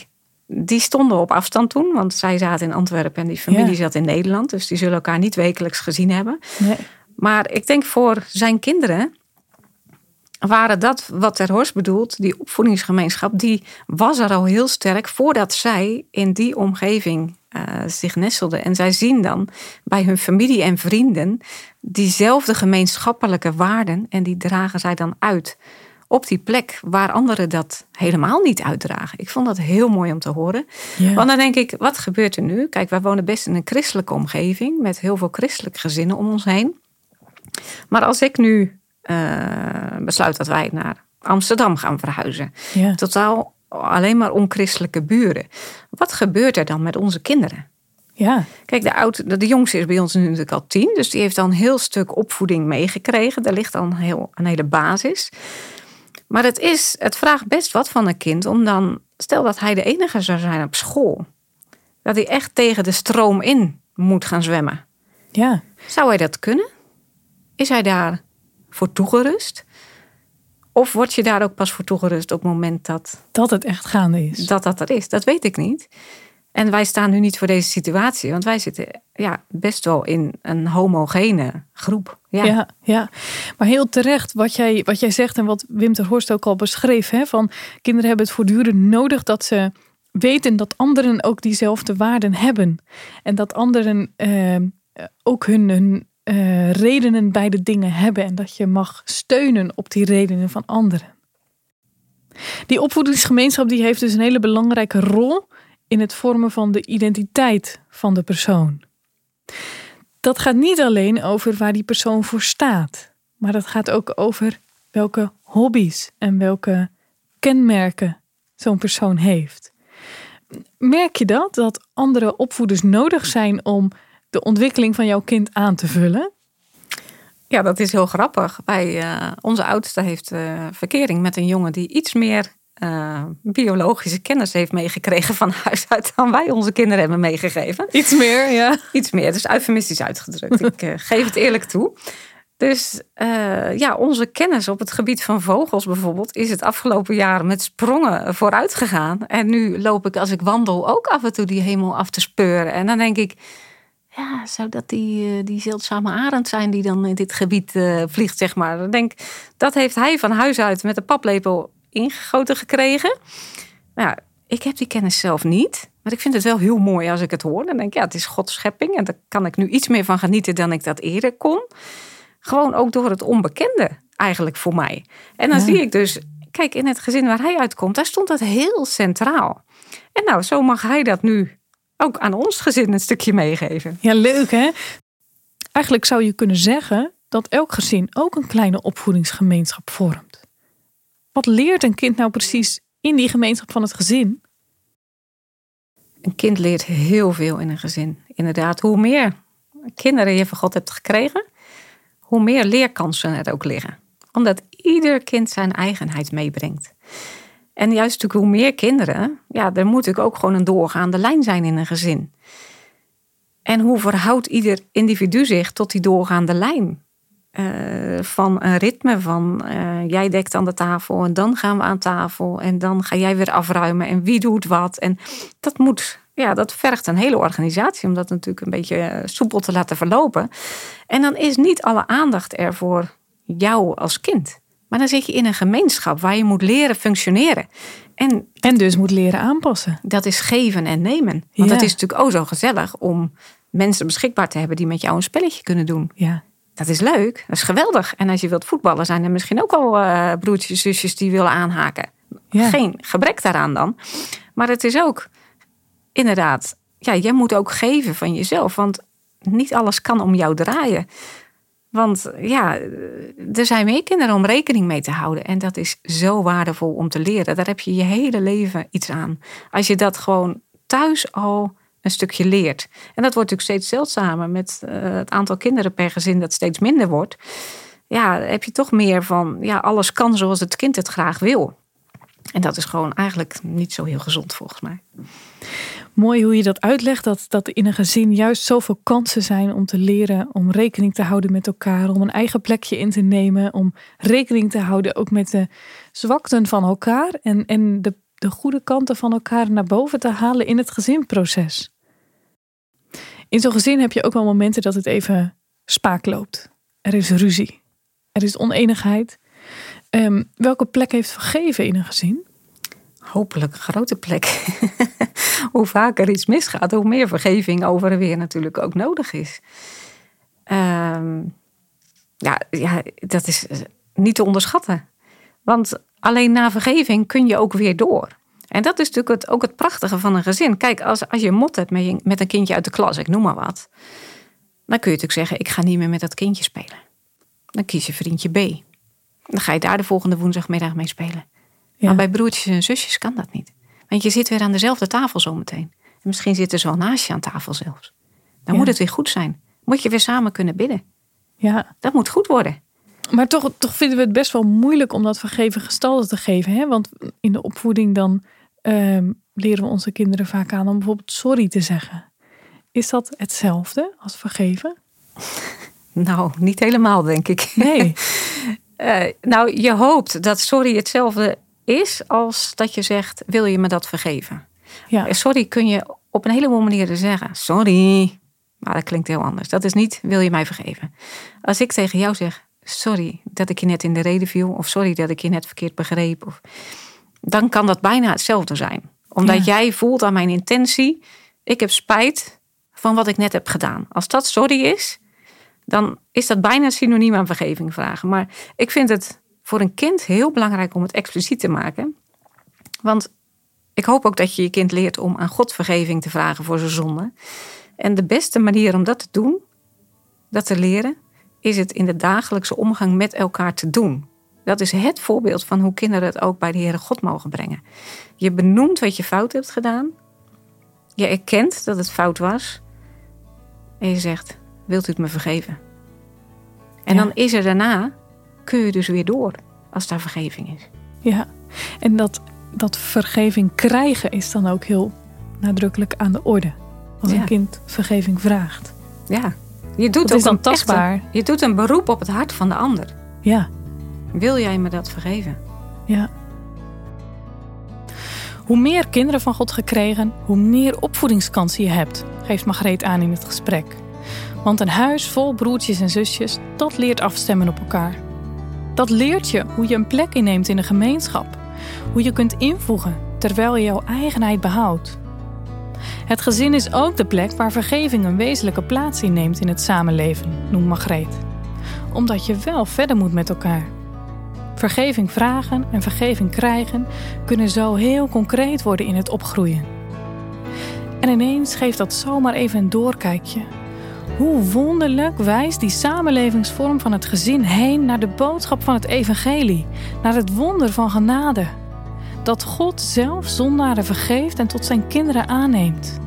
die stonden op afstand toen, want zij zaten in Antwerpen en die familie zat in Nederland. Dus die zullen elkaar niet wekelijks gezien hebben. Nee. Maar ik denk voor zijn kinderen waren dat wat Ter Horst bedoelt, die opvoedingsgemeenschap, die was er al heel sterk voordat zij in die omgeving uh, zich nestelden. En zij zien dan bij hun familie en vrienden diezelfde gemeenschappelijke waarden en die dragen zij dan uit op die plek waar anderen dat helemaal niet uitdragen. Ik vond dat heel mooi om te horen. Want dan denk ik, wat gebeurt er nu? Kijk, wij wonen best in een christelijke omgeving met heel veel christelijke gezinnen om ons heen. Maar als ik nu uh, besluit dat wij naar Amsterdam gaan verhuizen, totaal alleen maar onchristelijke buren. Wat gebeurt er dan met onze kinderen? Ja. Kijk, de, oud, de, jongste is bij ons nu natuurlijk al tien. Dus die heeft al een heel stuk opvoeding meegekregen. Daar ligt al een, heel, een hele basis. Maar het, is, het vraagt best wat van een kind om dan... Stel dat hij de enige zou zijn op school. Dat hij echt tegen de stroom in moet gaan zwemmen. Ja. Zou hij dat kunnen? Is hij daar voor toegerust? Of word je daar ook pas voor toegerust op het moment dat... Dat het echt gaande is. Dat dat er is, dat weet ik niet. En wij staan nu niet voor deze situatie, want wij zitten ja, best wel in een homogene groep. Ja. ja, ja. maar heel terecht wat jij, wat jij zegt en wat Wim ter Horst ook al beschreef. Hè, van kinderen hebben het voortdurend nodig dat ze weten dat anderen ook diezelfde waarden hebben. En dat anderen eh, ook hun, hun uh, redenen bij de dingen hebben en dat je mag steunen op die redenen van anderen. Die opvoedingsgemeenschap die heeft dus een hele belangrijke rol in het vormen van de identiteit van de persoon. Dat gaat niet alleen over waar die persoon voor staat, maar dat gaat ook over welke hobby's en welke kenmerken zo'n persoon heeft. Merk je dat, dat andere opvoeders nodig zijn om de ontwikkeling van jouw kind aan te vullen? Ja, dat is heel grappig. Bij, uh, onze oudste heeft uh, verkering met een jongen die iets meer uh, biologische kennis heeft meegekregen van huis uit dan wij onze kinderen hebben meegegeven. Iets meer, ja. Iets meer, dus eufemistisch uitgedrukt. (laughs) Ik geef het eerlijk toe. Dus ja, onze kennis op het gebied van vogels bijvoorbeeld is het afgelopen jaar met sprongen vooruit gegaan. En nu loop ik als ik wandel ook af en toe die hemel af te speuren. En dan denk ik, ja, zou dat die, eh, die zeldzame arend zijn die dan in dit gebied uh, vliegt, zeg maar. Ik denk, dat heeft hij van huis uit met de paplepel ingegoten gekregen. Nou, ik heb die kennis zelf niet. Maar ik vind het wel heel mooi als ik het hoor. Dan denk ik, ja, het is Gods schepping. En daar kan ik nu iets meer van genieten dan ik dat eerder kon. Gewoon ook door het onbekende, eigenlijk voor mij. En dan zie ik dus, kijk, in het gezin waar hij uitkomt, daar stond dat heel centraal. En nou, zo mag hij dat nu ook aan ons gezin een stukje meegeven. Ja, leuk hè? Eigenlijk zou je kunnen zeggen dat elk gezin ook een kleine opvoedingsgemeenschap vormt. Wat leert een kind nou precies in die gemeenschap van het gezin? Een kind leert heel veel in een gezin. Inderdaad, hoe meer kinderen je van God hebt gekregen, hoe meer leerkansen er ook liggen. Omdat ieder kind zijn eigenheid meebrengt. En juist natuurlijk hoe meer kinderen, ja, er moet ook gewoon een doorgaande lijn zijn in een gezin. En hoe verhoudt ieder individu zich tot die doorgaande lijn? Uh, van een ritme van uh, jij dekt aan de tafel en dan gaan we aan tafel en dan ga jij weer afruimen en wie doet wat. En dat moet, ja, dat vergt een hele organisatie om dat natuurlijk een beetje eh, soepel te laten verlopen. En dan is niet alle aandacht er voor jou als kind. Maar dan zit je in een gemeenschap waar je moet leren functioneren. En, en dus moet leren aanpassen. Dat is geven en nemen. Want ja. het is natuurlijk ook zo gezellig om mensen beschikbaar te hebben die met jou een spelletje kunnen doen. Ja. Dat is leuk, dat is geweldig. En als je wilt voetballen, zijn er misschien ook al uh, broertjes, zusjes die willen aanhaken. Ja. Geen gebrek daaraan dan. Maar het is ook, inderdaad, ja, jij moet ook geven van jezelf. Want niet alles kan om jou draaien. Want ja, er zijn meer kinderen om rekening mee te houden. En dat is zo waardevol om te leren. Daar heb je je hele leven iets aan. Als je dat gewoon thuis al een stukje leert. En dat wordt natuurlijk steeds zeldzamer met uh, het aantal kinderen per gezin dat steeds minder wordt. Ja, heb je toch meer van, ja, alles kan zoals het kind het graag wil. En dat is gewoon eigenlijk niet zo heel gezond volgens mij. Mooi hoe je dat uitlegt, dat, dat in een gezin juist zoveel kansen zijn om te leren, om rekening te houden met elkaar, om een eigen plekje in te nemen, om rekening te houden ook met de zwakten van elkaar en, en de, de goede kanten van elkaar naar boven te halen in het gezinproces. In zo'n gezin heb je ook wel momenten dat het even spaak loopt. Er is ruzie, er is oneenigheid. Um, welke plek heeft vergeven in een gezin? Hopelijk een grote plek. (laughs) hoe vaker iets misgaat, hoe meer vergeving over en weer natuurlijk ook nodig is. Um, ja, ja, dat is eh, niet te onderschatten. Want alleen na vergeving kun je ook weer door. En dat is natuurlijk ook het prachtige van een gezin. Kijk, als, als je mot hebt met, met een kindje uit de klas, ik noem maar wat. Dan kun je natuurlijk zeggen, ik ga niet meer met dat kindje spelen. Dan kies je vriendje B. Dan ga je daar de volgende woensdagmiddag mee spelen. Maar bij broertjes en zusjes kan dat niet. Want je zit weer aan dezelfde tafel zometeen. En misschien zitten ze wel naast je aan tafel zelfs. Dan moet het weer goed zijn. Moet je weer samen kunnen bidden. Ja. Dat moet goed worden. Maar toch, toch vinden we het best wel moeilijk om dat vergeven gestalte te geven. Hè? Want in de opvoeding dan ehm, leren we onze kinderen vaak aan om bijvoorbeeld sorry te zeggen. Is dat hetzelfde als vergeven? (laughs) Nou, niet helemaal, denk ik. Nee. uh, (laughs) nou, je hoopt dat sorry hetzelfde is als dat je zegt: wil je me dat vergeven? Ja. Eh, sorry kun je op een heleboel manieren zeggen. Sorry. Maar dat klinkt heel anders. Dat is niet: wil je mij vergeven? Als ik tegen jou zeg: sorry dat ik je net in de reden viel, of sorry dat ik je net verkeerd begreep, of, dan kan dat bijna hetzelfde zijn. Omdat jij voelt aan mijn intentie: ik heb spijt van wat ik net heb gedaan. Als dat sorry is, dan is dat bijna synoniem aan vergeving vragen. Maar ik vind het voor een kind heel belangrijk om het expliciet te maken. Want ik hoop ook dat je je kind leert om aan God vergeving te vragen voor zijn zonde. En de beste manier om dat te doen, dat te leren, is het in de dagelijkse omgang met elkaar te doen. Dat is het voorbeeld van hoe kinderen het ook bij de Heere God mogen brengen. Je benoemt wat je fout hebt gedaan. Je erkent dat het fout was. En je zegt: Wilt u het me vergeven? En dan is er daarna kun je dus weer door als daar vergeving is. Ja, en dat, dat vergeving krijgen is dan ook heel nadrukkelijk aan de orde. Als een kind vergeving vraagt. Ja, je doet dat is dan tastbaar. je doet een beroep op het hart van de ander. Ja. Wil jij me dat vergeven? Ja. Hoe meer kinderen van God gekregen, hoe meer opvoedingskansen je hebt, geeft Margreet aan in het gesprek. Want een huis vol broertjes en zusjes, dat leert afstemmen op elkaar. Dat leert je hoe je een plek inneemt in de gemeenschap. Hoe je kunt invoegen terwijl je jouw eigenheid behoudt. Het gezin is ook de plek waar vergeving een wezenlijke plaats inneemt in het samenleven, noemt Margreet. Omdat je wel verder moet met elkaar. Vergeving vragen en vergeving krijgen kunnen zo heel concreet worden in het opgroeien. En ineens geeft dat zomaar even een doorkijkje hoe wonderlijk wijst die samenlevingsvorm van het gezin heen naar de boodschap van het evangelie, naar het wonder van genade. Dat God zelf zondaren vergeeft en tot zijn kinderen aanneemt.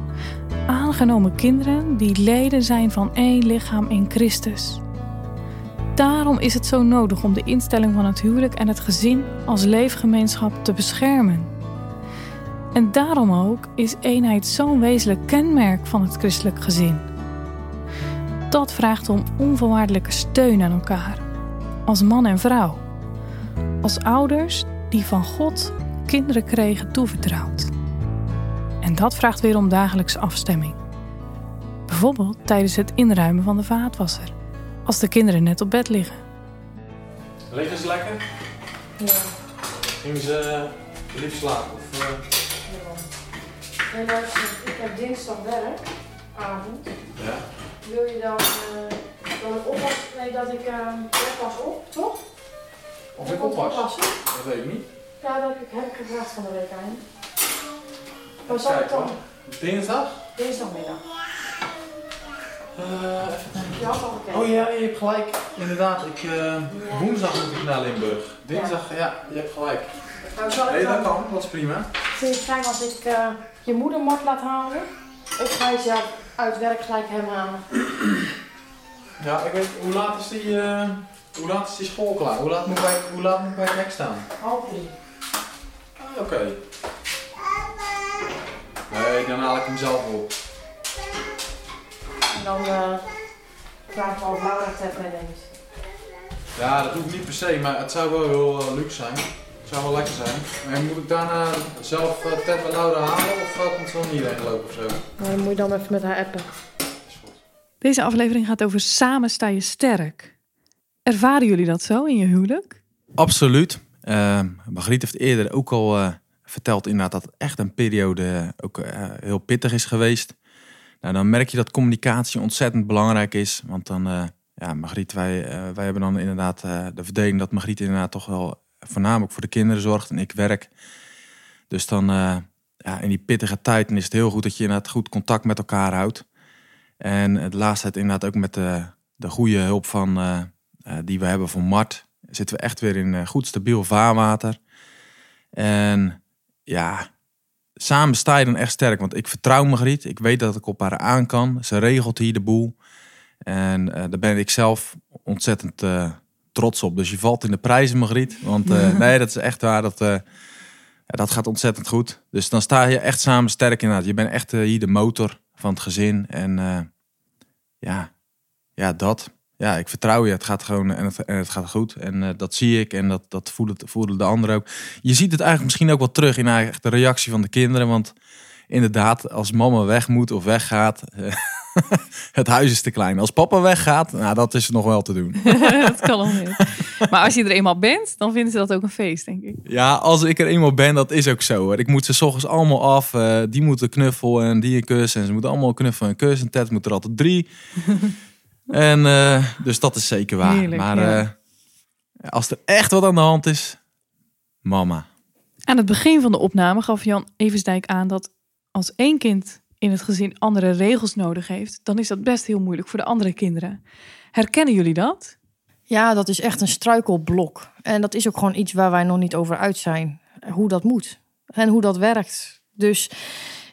Aangenomen kinderen die leden zijn van één lichaam in Christus. Daarom is het zo nodig om de instelling van het huwelijk en het gezin als leefgemeenschap te beschermen. En daarom ook is eenheid zo'n wezenlijk kenmerk van het christelijk gezin dat vraagt om onvoorwaardelijke steun aan elkaar. Als man en vrouw. Als ouders die van God kinderen kregen toevertrouwd. En dat vraagt weer om dagelijkse afstemming. Bijvoorbeeld tijdens het inruimen van de vaatwasser. Als de kinderen net op bed liggen. Liggen ze lekker? Ja. Gingen ze lief slapen? Of, uh... ja. Nee, ik heb dinsdag werk, avond. Ja wil je dan, uh, dan oppassen? Nee, dat ik uh, pas op, toch? Of ik oppas? Dat weet ik niet. Ja, dat heb ik, heb ik gevraagd van de week aan. Wat zal ik dan? Dinsdag? Dinsdagmiddag. Eh, gekeken. Oh ja, je hebt gelijk. Inderdaad, ik, eh, woensdag moet ik naar Limburg. Dinsdag, ja, je hebt gelijk. Nou, ik Nee, dat kan, dat is prima. Vind je het fijn als ik eh, je moeder Mart laat halen? Of ga je zelf uit werk gelijk hem halen? Ja, ik weet, hoe laat is die, eh, hoe laat is die school klaar? Hoe laat moet ik bij, hoe laat moet ik bij het hek staan? Half drie. Ah, Oké. Nee, dan haal ik hem zelf op. En dan eh vraag ik wel of Laura meeneemt. Ja, dat hoeft niet per se, maar het zou wel heel eh, luxe zijn. Het zou wel lekker zijn. En moet ik daarna zelf uh, Ted Laura halen of komt ze dan hierheen gelopen of zo? Nou, dan moet je dan even met haar appen. Is goed. Deze aflevering gaat over samen sta je sterk. Ervaren jullie dat zo in je huwelijk? Absoluut. Uh, Margriet heeft eerder ook al uh, verteld inderdaad dat het echt een periode ook uh, heel pittig is geweest. Nou, dan merk je dat communicatie ontzettend belangrijk is. Want dan, ja, Margriet, wij, wij hebben dan inderdaad de verdeling dat Margriet inderdaad toch wel voornamelijk voor de kinderen zorgt en ik werk. Dus dan, ja, in die pittige tijd is het heel goed dat je inderdaad goed contact met elkaar houdt. En het laatste het inderdaad ook met de, de goede hulp van, die we hebben van Mart zitten we echt weer in goed stabiel vaarwater. En ja, samen sta je dan echt sterk. Want ik vertrouw Margriet. Ik weet dat ik op haar aan kan. Ze regelt hier de boel. En daar ben ik zelf ontzettend trots op. Dus je valt in de prijzen, Margriet. Want uh, nee, dat is echt waar. Dat, ja, dat gaat ontzettend goed. Dus dan sta je echt samen sterk inderdaad. Je bent echt hier de motor van het gezin. En ja, ja, dat ja, ik vertrouw je. Het gaat gewoon en het, en het gaat goed. En dat zie ik en dat, dat voelen, voelen de anderen ook. Je ziet het eigenlijk misschien ook wel terug in eigenlijk de reactie van de kinderen. Want inderdaad, als mama weg moet of weggaat, (laughs) het huis is te klein. Als papa weggaat, nou, dat is nog wel te doen. (laughs) dat kan al niet. Maar als je er eenmaal bent, dan vinden ze dat ook een feest, denk ik. Ja, als ik er eenmaal ben, dat is ook zo. Ik moet ze s ochtends allemaal af. Uh, die moeten knuffelen en die een kus. En ze moeten allemaal knuffelen en kus. En Ted moet er altijd drie. (laughs) En uh, dus dat is zeker waar. Heerlijk, maar ja. uh, als er echt wat aan de hand is, mama. Aan het begin van de opname gaf Jan Eversdijk aan dat als één kind in het gezin andere regels nodig heeft, dan is dat best heel moeilijk voor de andere kinderen. Herkennen jullie dat? Ja, dat is echt een struikelblok. En dat is ook gewoon iets waar wij nog niet over uit zijn. Hoe dat moet en hoe dat werkt. Dus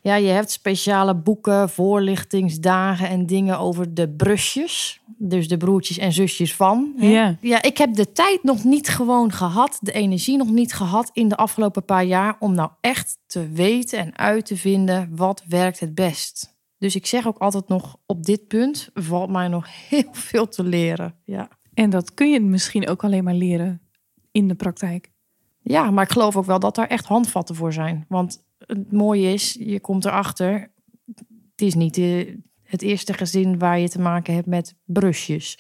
ja, je hebt speciale boeken, voorlichtingsdagen en dingen over de brusjes. Dus de broertjes en zusjes van. hè. Ja. ja, ik heb de tijd nog niet gewoon gehad, de energie nog niet gehad in de afgelopen paar jaar om nou echt te weten en uit te vinden wat werkt het best. Dus ik zeg ook altijd nog, op dit punt valt mij nog heel veel te leren. Ja. En dat kun je misschien ook alleen maar leren in de praktijk. Ja, maar ik geloof ook wel dat daar echt handvatten voor zijn. Want het mooie is, je komt erachter, het is niet het eerste gezin waar je te maken hebt met brusjes.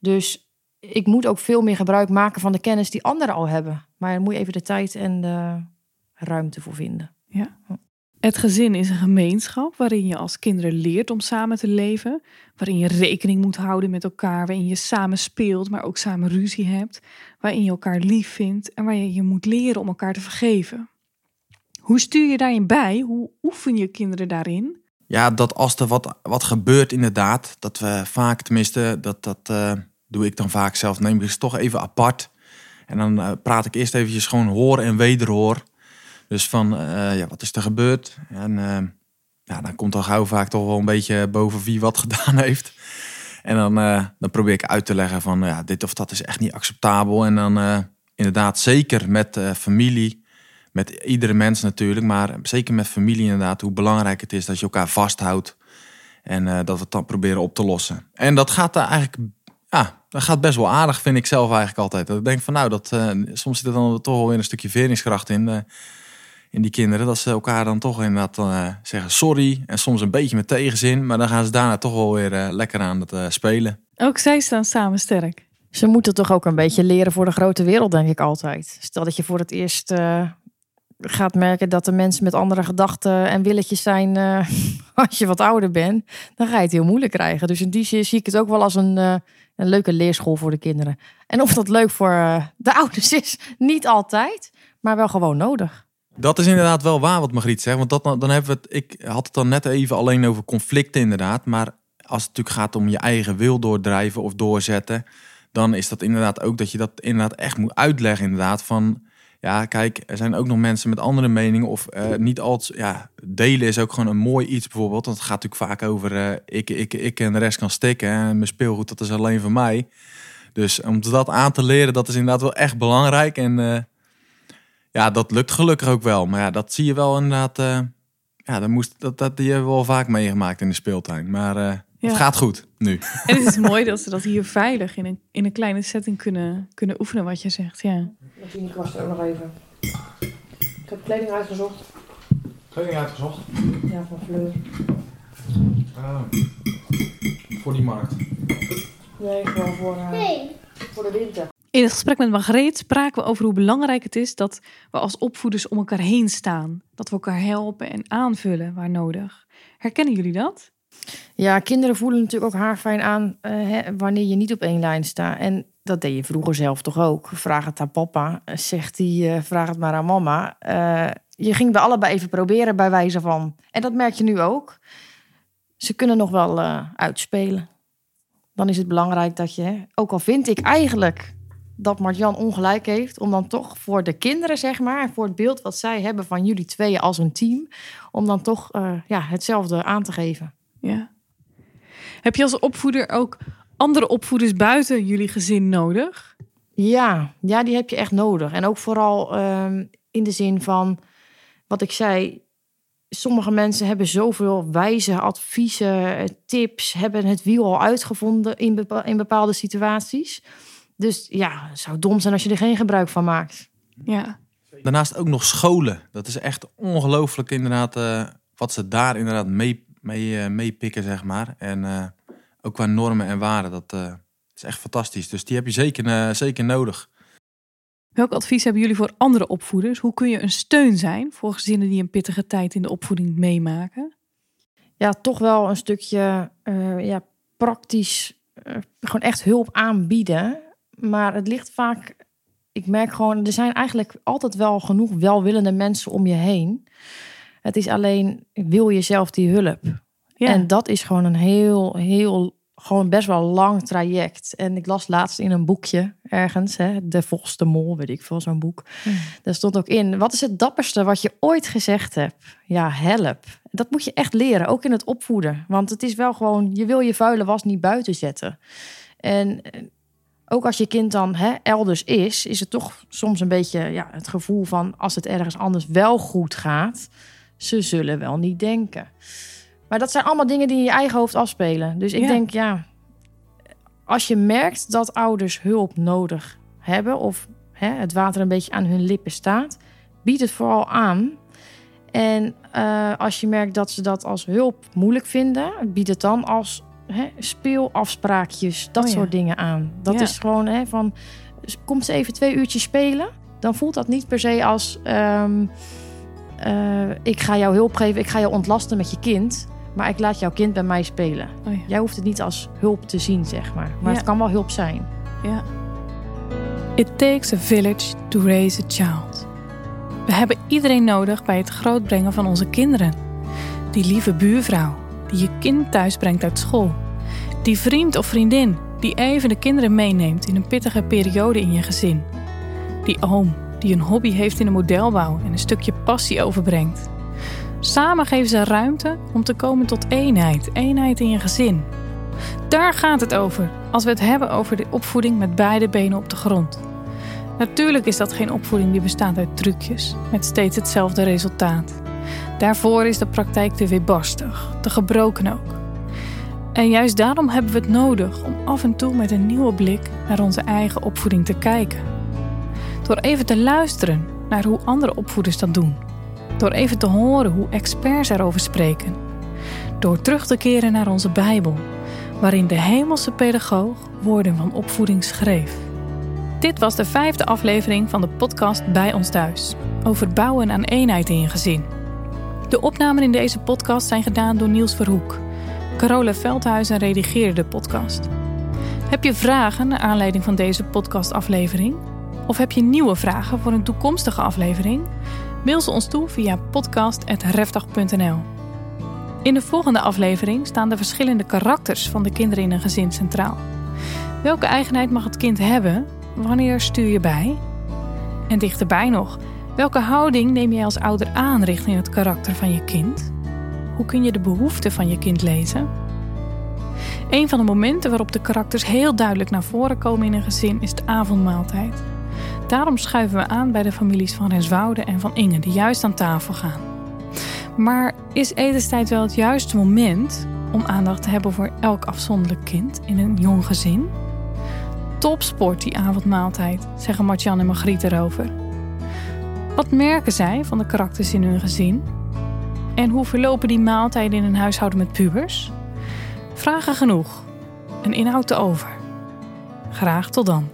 Dus ik moet ook veel meer gebruik maken van de kennis die anderen al hebben. Maar daar moet je even de tijd en de ruimte voor vinden. Het gezin is een gemeenschap waarin je als kinderen leert om samen te leven. Waarin je rekening moet houden met elkaar. Waarin je samen speelt, maar ook samen ruzie hebt. Waarin je elkaar lief vindt en waar je je moet leren om elkaar te vergeven. Hoe stuur je daarin bij? Hoe oefen je kinderen daarin? Ja, dat als er wat, wat gebeurt inderdaad, dat we vaak, tenminste, dat, dat uh, doe ik dan vaak zelf, neem ik het toch even apart. En dan uh, praat ik eerst eventjes gewoon hoor en wederhoor. Dus van, uh, ja, wat is er gebeurd? En ja, dan komt al gauw vaak toch wel een beetje boven wie wat (laughs) gedaan heeft. En dan, dan probeer ik uit te leggen van, ja, dit of dat is echt niet acceptabel. En dan inderdaad zeker met familie, met iedere mens natuurlijk, maar zeker met familie inderdaad, hoe belangrijk het is dat je elkaar vasthoudt en uh, dat we het dan proberen op te lossen. En dat gaat daar eigenlijk, ja, dat gaat best wel aardig, vind ik zelf eigenlijk altijd. Dat ik denk van nou, dat, uh, soms zit er dan toch wel weer een stukje veringskracht in, uh, in die kinderen, dat ze elkaar dan toch inderdaad zeggen sorry en soms een beetje met tegenzin, maar dan gaan ze daarna toch wel weer lekker aan het spelen. Ook zij staan samen sterk. Ze moeten toch ook een beetje leren voor de grote wereld, denk ik altijd. Stel dat je voor het eerst uh, gaat merken dat er mensen met andere gedachten en willetjes zijn uh, (laughs) als je wat ouder bent, dan ga je het heel moeilijk krijgen. Dus in die zin zie ik het ook wel als een, uh, een leuke leerschool voor de kinderen. En of dat leuk voor uh, de (laughs) ouders is, niet altijd, maar wel gewoon nodig. Dat is inderdaad wel waar wat Margriet zegt. Want dat, dan hebben we het, ik had het dan net even alleen over conflicten inderdaad. Maar als het natuurlijk gaat om je eigen wil doordrijven of doorzetten, dan is dat inderdaad ook dat je dat inderdaad echt moet uitleggen. Inderdaad, van ja, kijk, er zijn ook nog mensen met andere meningen. Of eh, niet altijd, ja, delen is ook gewoon een mooi iets bijvoorbeeld. Want het gaat natuurlijk vaak over eh, ik, ik, ik en de rest kan stikken. En mijn speelgoed, dat is alleen van mij. Dus om dat aan te leren, dat is inderdaad wel echt belangrijk. En eh, ja, dat lukt gelukkig ook wel. Maar ja, dat zie je wel inderdaad. ja, dat, moest, dat, dat die hebben we wel vaak meegemaakt in de speeltuin. Maar het gaat goed nu. (laughs) En het is mooi dat ze dat hier veilig in een, in een kleine setting kunnen, kunnen oefenen, wat je zegt. Ja. Misschien ik was er ook nog even. Ik heb kleding uitgezocht. Kleding uitgezocht? Ja, van Fleur. Ah, voor die markt? Nee, gewoon voor, uh, voor de winter. In het gesprek met Margreet spraken we over hoe belangrijk het is dat we als opvoeders om elkaar heen staan. Dat we elkaar helpen en aanvullen waar nodig. Herkennen jullie dat? Ja, kinderen voelen natuurlijk ook haar fijn aan uh, hè, wanneer je niet op één lijn staat. En dat deed je vroeger zelf toch ook. Vraag het aan papa, zegt hij, uh, vraag het maar aan mama. Je ging bij allebei even proberen bij wijze van. En dat merk je nu ook. Ze kunnen nog wel uitspelen. Dan is het belangrijk dat je, ook al vind ik eigenlijk dat Marjan ongelijk heeft, om dan toch voor de kinderen, zeg maar, voor het beeld wat zij hebben van jullie tweeën als een team, om dan toch ja, hetzelfde aan te geven. Ja. Heb je als opvoeder ook andere opvoeders buiten jullie gezin nodig? Ja, ja die heb je echt nodig. En ook vooral um, in de zin van wat ik zei. Sommige mensen hebben zoveel wijze adviezen, tips, hebben het wiel al uitgevonden in, bepa in bepaalde situaties. Dus ja, het zou dom zijn als je er geen gebruik van maakt. Ja. Daarnaast ook nog scholen. Dat is echt ongelooflijk inderdaad uh, wat ze daar inderdaad mee mee, uh, meepikken, zeg maar. En uh, ook qua normen en waarden, dat uh, is echt fantastisch. Dus die heb je zeker, zeker nodig. Welk advies hebben jullie voor andere opvoeders? Hoe kun je een steun zijn voor gezinnen die een pittige tijd in de opvoeding meemaken? Ja, toch wel een stukje ja, praktisch, gewoon echt hulp aanbieden. Maar het ligt vaak, ik merk gewoon, er zijn eigenlijk altijd wel genoeg welwillende mensen om je heen. Het is alleen, wil je zelf die hulp? Ja. En dat is gewoon een heel, heel, gewoon best wel lang traject. En ik las laatst in een boekje ergens, hè, De Volste Mol, weet ik veel, zo'n boek. Hmm. Daar stond ook in, wat is het dapperste wat je ooit gezegd hebt? Ja, help. Dat moet je echt leren, ook in het opvoeden. Want het is wel gewoon, je wil je vuile was niet buiten zetten. En eh, ook als je kind dan hè, elders is, is het toch soms een beetje ja, het gevoel van als het ergens anders wel goed gaat, ze zullen wel niet denken. Maar dat zijn allemaal dingen die in je eigen hoofd afspelen. Dus ik denk, ja, als je merkt dat ouders hulp nodig hebben of hè, het water een beetje aan hun lippen staat, bied het vooral aan. En uh, als je merkt dat ze dat als hulp moeilijk vinden, bied het dan als hè, speelafspraakjes, dat oh ja. soort dingen aan. Dat ja. is gewoon hè, van, komt ze even twee uurtjes spelen? Dan voelt dat niet per se als... Um, uh, ik ga jou hulp geven, ik ga jou ontlasten met je kind. Maar ik laat jouw kind bij mij spelen. Oh ja. Jij hoeft het niet als hulp te zien, zeg maar. Maar ja. het kan wel hulp zijn. Ja. It takes a village to raise a child. We hebben iedereen nodig bij het grootbrengen van onze kinderen. Die lieve buurvrouw die je kind thuis brengt uit school. Die vriend of vriendin die even de kinderen meeneemt in een pittige periode in je gezin. Die oom die een hobby heeft in de modelbouw en een stukje passie overbrengt. Samen geven ze ruimte om te komen tot eenheid, eenheid in je gezin. Daar gaat het over als we het hebben over de opvoeding met beide benen op de grond. Natuurlijk is dat geen opvoeding die bestaat uit trucjes met steeds hetzelfde resultaat. Daarvoor is de praktijk te weerbarstig, te gebroken ook. En juist daarom hebben we het nodig om af en toe met een nieuwe blik naar onze eigen opvoeding te kijken. Door even te luisteren naar hoe andere opvoeders dat doen. Door even te horen hoe experts erover spreken. Door terug te keren naar onze Bijbel, waarin de hemelse pedagoog woorden van opvoeding schreef. Dit was de vijfde aflevering van de podcast Bij ons thuis over bouwen aan eenheid in je gezin. De opnamen in deze podcast zijn gedaan door Niels Verhoek. Carole Veldhuizen redigeerde de podcast. Heb je vragen naar aanleiding van deze podcastaflevering? Of heb je nieuwe vragen voor een toekomstige aflevering? Mail ze ons toe via podcast.refdag.nl. In de volgende aflevering staan de verschillende karakters van de kinderen in een gezin centraal. Welke eigenheid mag het kind hebben? Wanneer stuur je bij? En dichterbij nog, welke houding neem je als ouder aan richting het karakter van je kind? Hoe kun je de behoeften van je kind lezen? Een van de momenten waarop de karakters heel duidelijk naar voren komen in een gezin is de avondmaaltijd. Daarom schuiven we aan bij de families van Renswoude en van Inge, die juist aan tafel gaan. Maar is etenstijd wel het juiste moment om aandacht te hebben voor elk afzonderlijk kind in een jong gezin? Topsport die avondmaaltijd, zeggen Martjan en Margriet erover. Wat merken zij van de karakters in hun gezin? En hoe verlopen die maaltijden in een huishouden met pubers? Vragen genoeg. Een inhoud te over. Graag tot dan.